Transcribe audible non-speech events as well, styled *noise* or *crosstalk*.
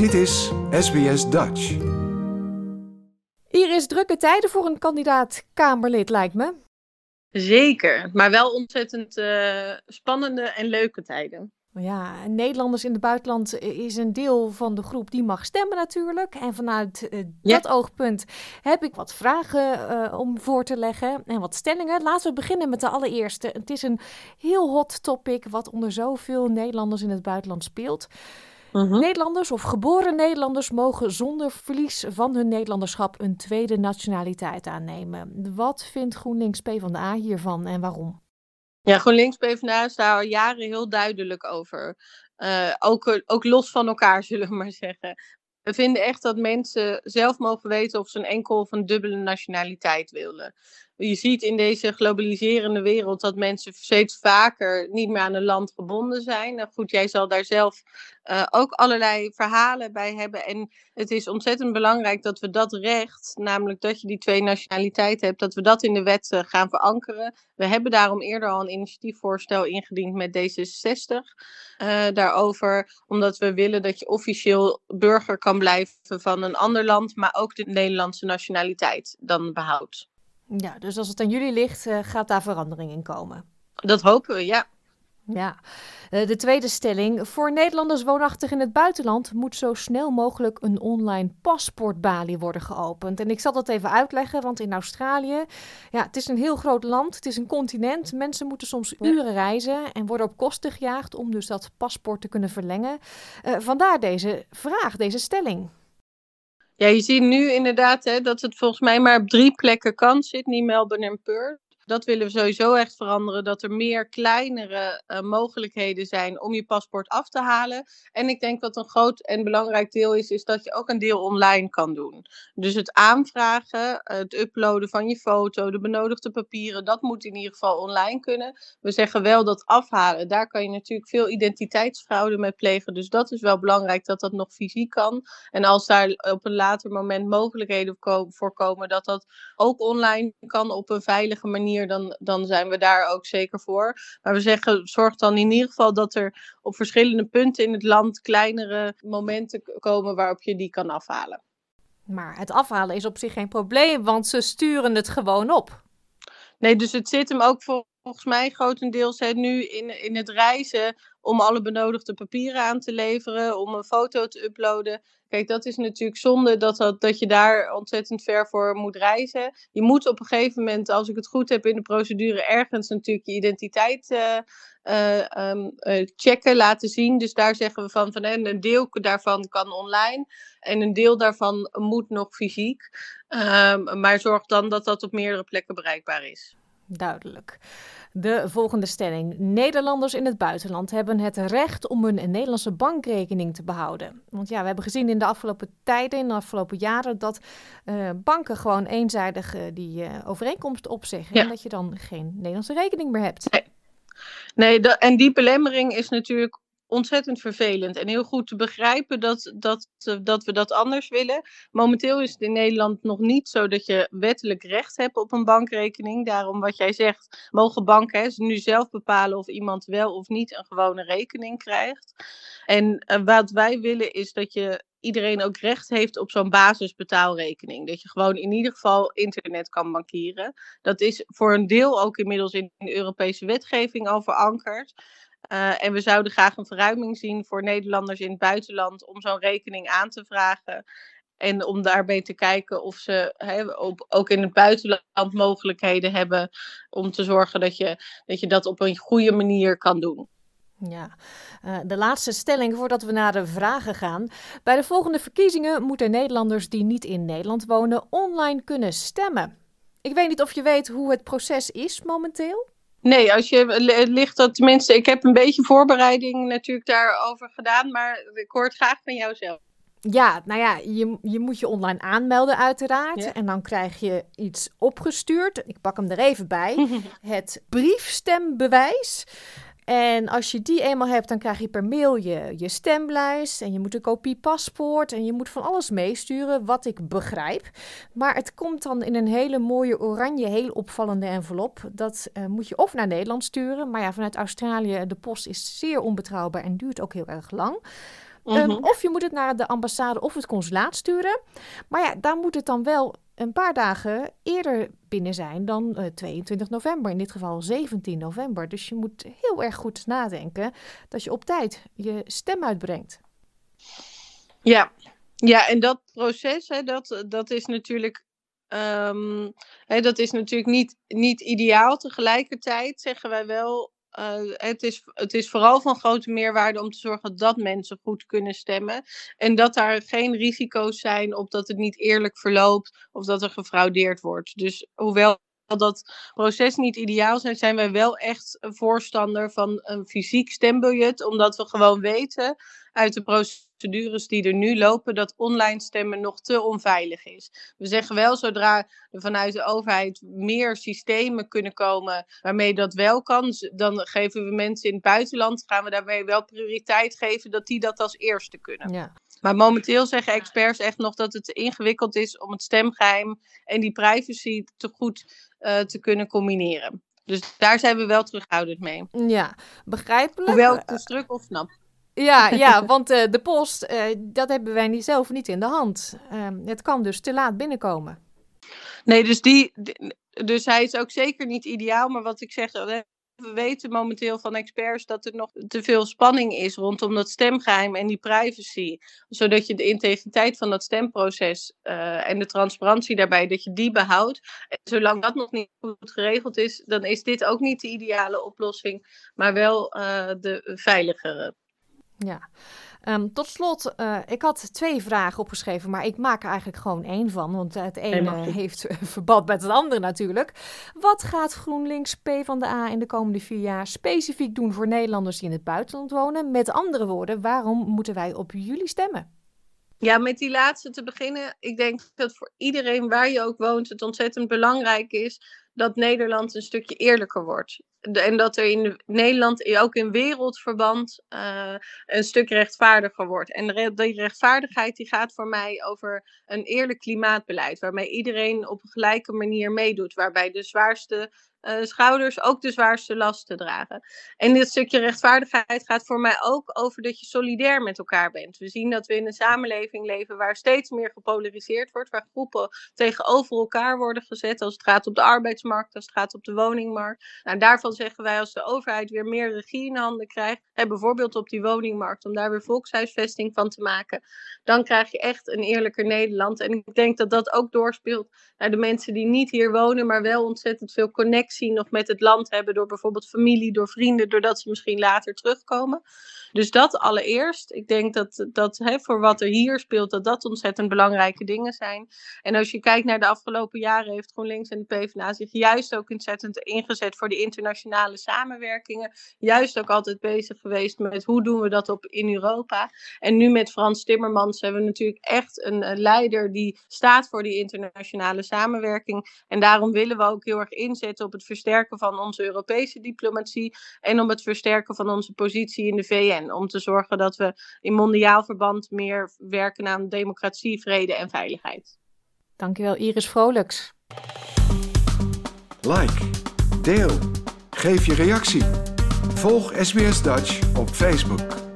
Dit is SBS Dutch. Hier is drukke tijden voor een kandidaat Kamerlid, lijkt me. Zeker, maar wel ontzettend uh, spannende en leuke tijden. Ja, Nederlanders in het buitenland is een deel van de groep die mag stemmen natuurlijk. En vanuit uh, dat oogpunt heb ik wat vragen uh, om voor te leggen en wat stellingen. Laten we beginnen met de allereerste. Het is een heel hot topic wat onder zoveel Nederlanders in het buitenland speelt. Uh-huh. Nederlanders of geboren Nederlanders mogen zonder verlies van hun Nederlanderschap een tweede nationaliteit aannemen. Wat vindt GroenLinks PvdA hiervan en waarom? Ja, GroenLinks PvdA is daar al jaren heel duidelijk over. Uh, ook, ook los van elkaar, *laughs* zullen we maar zeggen. We vinden echt dat mensen zelf mogen weten of ze een enkel of een dubbele nationaliteit willen je ziet in deze globaliserende wereld dat mensen steeds vaker niet meer aan een land gebonden zijn. Nou goed, jij zal daar zelf uh, ook allerlei verhalen bij hebben. En het is ontzettend belangrijk dat we dat recht, namelijk dat je die twee nationaliteiten hebt, dat we dat in de wet uh, gaan verankeren. We hebben daarom eerder al een initiatiefvoorstel ingediend met D66 uh, daarover, omdat we willen dat je officieel burger kan blijven van een ander land, maar ook de Nederlandse nationaliteit dan behoudt. Ja, dus als het aan jullie ligt, uh, gaat daar verandering in komen. Dat hopen we, ja. Ja, uh, de tweede stelling. Voor Nederlanders woonachtig in het buitenland moet zo snel mogelijk een online paspoortbalie worden geopend. En ik zal dat even uitleggen, want in Australië, ja, het is een heel groot land, het is een continent. Mensen moeten soms uren reizen en worden op kosten gejaagd om dus dat paspoort te kunnen verlengen. Uh, vandaar deze vraag, deze stelling. Ja, je ziet nu inderdaad hè, dat het volgens mij maar op drie plekken kan. Sydney, Melbourne en Perth dat willen we sowieso echt veranderen. Dat er meer kleinere uh, mogelijkheden zijn om je paspoort af te halen. En ik denk wat een groot en belangrijk deel is, is dat je ook een deel online kan doen. Dus het aanvragen, het uploaden van je foto, de benodigde papieren, dat moet in ieder geval online kunnen. We zeggen wel dat afhalen, daar kan je natuurlijk veel identiteitsfraude mee plegen. Dus dat is wel belangrijk dat dat nog fysiek kan. En als daar op een later moment mogelijkheden voor komen dat dat ook online kan op een veilige manier dan, dan zijn we daar ook zeker voor. Maar we zeggen, zorg dan in ieder geval dat er op verschillende punten in het land kleinere momenten komen waarop je die kan afhalen. Maar het afhalen is op zich geen probleem, want ze sturen het gewoon op. Nee, dus het zit hem ook volgens mij grotendeels hè, nu in, in het reizen om alle benodigde papieren aan te leveren, om een foto te uploaden. Kijk, dat is natuurlijk zonde dat, dat, dat je daar ontzettend ver voor moet reizen. Je moet op een gegeven moment, als ik het goed heb in de procedure, ergens natuurlijk je identiteit uh, uh, um, uh, checken, laten zien. Dus daar zeggen we van, van een deel daarvan kan online en een deel daarvan moet nog fysiek. Um, maar zorg dan dat dat op meerdere plekken bereikbaar is. Duidelijk. De volgende stelling. Nederlanders in het buitenland hebben het recht om een Nederlandse bankrekening te behouden. Want ja, we hebben gezien in de afgelopen tijden, in de afgelopen jaren, dat uh, banken gewoon eenzijdig uh, die uh, overeenkomst opzeggen. Ja. En dat je dan geen Nederlandse rekening meer hebt. Nee, nee en die belemmering is natuurlijk ontzettend vervelend. En heel goed te begrijpen dat, dat, dat we dat anders willen. Momenteel is het in Nederland nog niet zo dat je wettelijk recht hebt op een bankrekening. Daarom wat jij zegt, mogen banken nu zelf bepalen of iemand wel of niet een gewone rekening krijgt. En uh, wat wij willen is dat je iedereen ook recht heeft op zo'n basisbetaalrekening. Dat je gewoon in ieder geval internet kan bankieren. Dat is voor een deel ook inmiddels in de Europese wetgeving al verankerd. Uh, en we zouden graag een verruiming zien voor Nederlanders in het buitenland om zo'n rekening aan te vragen. En om daarbij te kijken of ze ook in het buitenland mogelijkheden hebben om te zorgen dat je dat, je dat op een goede manier kan doen. Ja, uh, de laatste stelling voordat we naar de vragen gaan. Bij de volgende verkiezingen moeten Nederlanders die niet in Nederland wonen online kunnen stemmen. Ik weet niet of je weet hoe het proces is momenteel. Nee, als je ligt dat tenminste, ik heb een beetje voorbereiding natuurlijk daarover gedaan, maar ik hoor het graag van jou zelf. Ja, nou ja, je, je moet je online aanmelden uiteraard. Ja. En dan krijg je iets opgestuurd. Ik pak hem er even bij. *laughs* het briefstembewijs. En als je die eenmaal hebt, dan krijg je per mail je, je stemlijst. En je moet een kopie paspoort. En je moet van alles meesturen, wat ik begrijp. Maar het komt dan in een hele mooie oranje, heel opvallende envelop. Dat uh, moet je of naar Nederland sturen. Maar ja, vanuit Australië, de post is zeer onbetrouwbaar en duurt ook heel erg lang. Ehm, mhm. of je moet het naar de ambassade of het consulaat sturen. Maar ja, daar moet het dan wel een paar dagen eerder binnen zijn dan uh, eh, 22 november. In dit geval 17 november. Dus je moet heel erg goed nadenken dat je op tijd je stem uitbrengt. Ja, ja en dat proces, hè, dat, dat is natuurlijk Um, hè, dat is natuurlijk niet, niet ideaal. Tegelijkertijd zeggen wij wel, uh, het, is, het is vooral van grote meerwaarde om te zorgen dat mensen goed kunnen stemmen. En dat daar geen risico's zijn op dat het niet eerlijk verloopt of dat er gefraudeerd wordt. Dus hoewel dat proces niet ideaal zijn, zijn wij wel echt voorstander van een fysiek stembiljet. Omdat we gewoon weten uit de procedures die er nu lopen dat online stemmen nog te onveilig is. We zeggen wel, zodra er vanuit de overheid meer systemen kunnen komen waarmee dat wel kan, dan geven we mensen in het buitenland, gaan we daarmee wel prioriteit geven dat die dat als eerste kunnen. Ja. Maar momenteel zeggen experts echt nog dat het ingewikkeld is om het stemgeheim en die privacy te goed uh, te kunnen combineren. Dus daar zijn we wel terughoudend mee. Ja, begrijpelijk. Hoewel ik druk of snap. Ja, *laughs* ja want uh, de post, uh, dat hebben wij niet zelf niet in de hand. Ehm, het kan dus te laat binnenkomen. Nee, dus, die, dus hij is ook zeker niet ideaal. Maar wat ik zeg, we weten momenteel van experts dat er nog te veel spanning is rondom dat stemgeheim en die privacy. Zodat je de integriteit van dat stemproces uh, en de transparantie daarbij, dat je die behoudt. En zolang dat nog niet goed geregeld is, dan is dit ook niet de ideale oplossing, maar wel uh, de veiligere. Ja. Um, tot slot, uh, ik had twee vragen opgeschreven, maar ik maak er eigenlijk gewoon één van. Want het ene heeft *laughs* verband met het andere natuurlijk. Wat gaat GroenLinks P van de A in de komende vier jaar specifiek doen voor Nederlanders die in het buitenland wonen? Met andere woorden, waarom moeten wij op jullie stemmen? Ja, met die laatste te beginnen. Ik denk dat voor iedereen waar je ook woont het ontzettend belangrijk is dat Nederland een stukje eerlijker wordt. En dat er in Nederland, ook in wereldverband, uh, een stuk rechtvaardiger wordt. En die rechtvaardigheid die gaat voor mij over een eerlijk klimaatbeleid, waarmee iedereen op een gelijke manier meedoet, waarbij de zwaarste uh, schouders ook de zwaarste lasten dragen. En dit stukje rechtvaardigheid gaat voor mij ook over dat je solidair met elkaar bent. We zien dat we in een samenleving leven waar steeds meer gepolariseerd wordt, waar groepen tegenover elkaar worden gezet als het gaat op de arbeidsmarkt, als het gaat op de woningmarkt. Nou, daarvan zeggen wij als de overheid weer meer regie in handen krijgt, bijvoorbeeld op die woningmarkt, om daar weer volkshuisvesting van te maken, dan krijg je echt een eerlijker Nederland. En ik denk dat dat ook doorspeelt naar de mensen die niet hier wonen, maar wel ontzettend veel connectie nog met het land hebben door bijvoorbeeld familie, door vrienden, doordat ze misschien later terugkomen. Dus dat allereerst. Ik denk dat, dat hè, voor wat er hier speelt, dat dat ontzettend belangrijke dingen zijn. En als je kijkt naar de afgelopen jaren, heeft GroenLinks en de PvdA zich juist ook ontzettend ingezet voor die internationale samenwerkingen. Juist ook altijd bezig geweest met hoe doen we dat op in Europa. En nu met Frans Timmermans hebben we natuurlijk echt een, leider die staat voor die internationale samenwerking. En daarom willen we ook heel erg inzetten op het versterken van onze Europese diplomatie en om het versterken van onze positie in de VN. Om te zorgen dat we in mondiaal verband meer werken aan democratie, vrede en veiligheid. Dankjewel Iris Vrolijks. Like, deel, geef je reactie. Volg SBS Dutch op Facebook.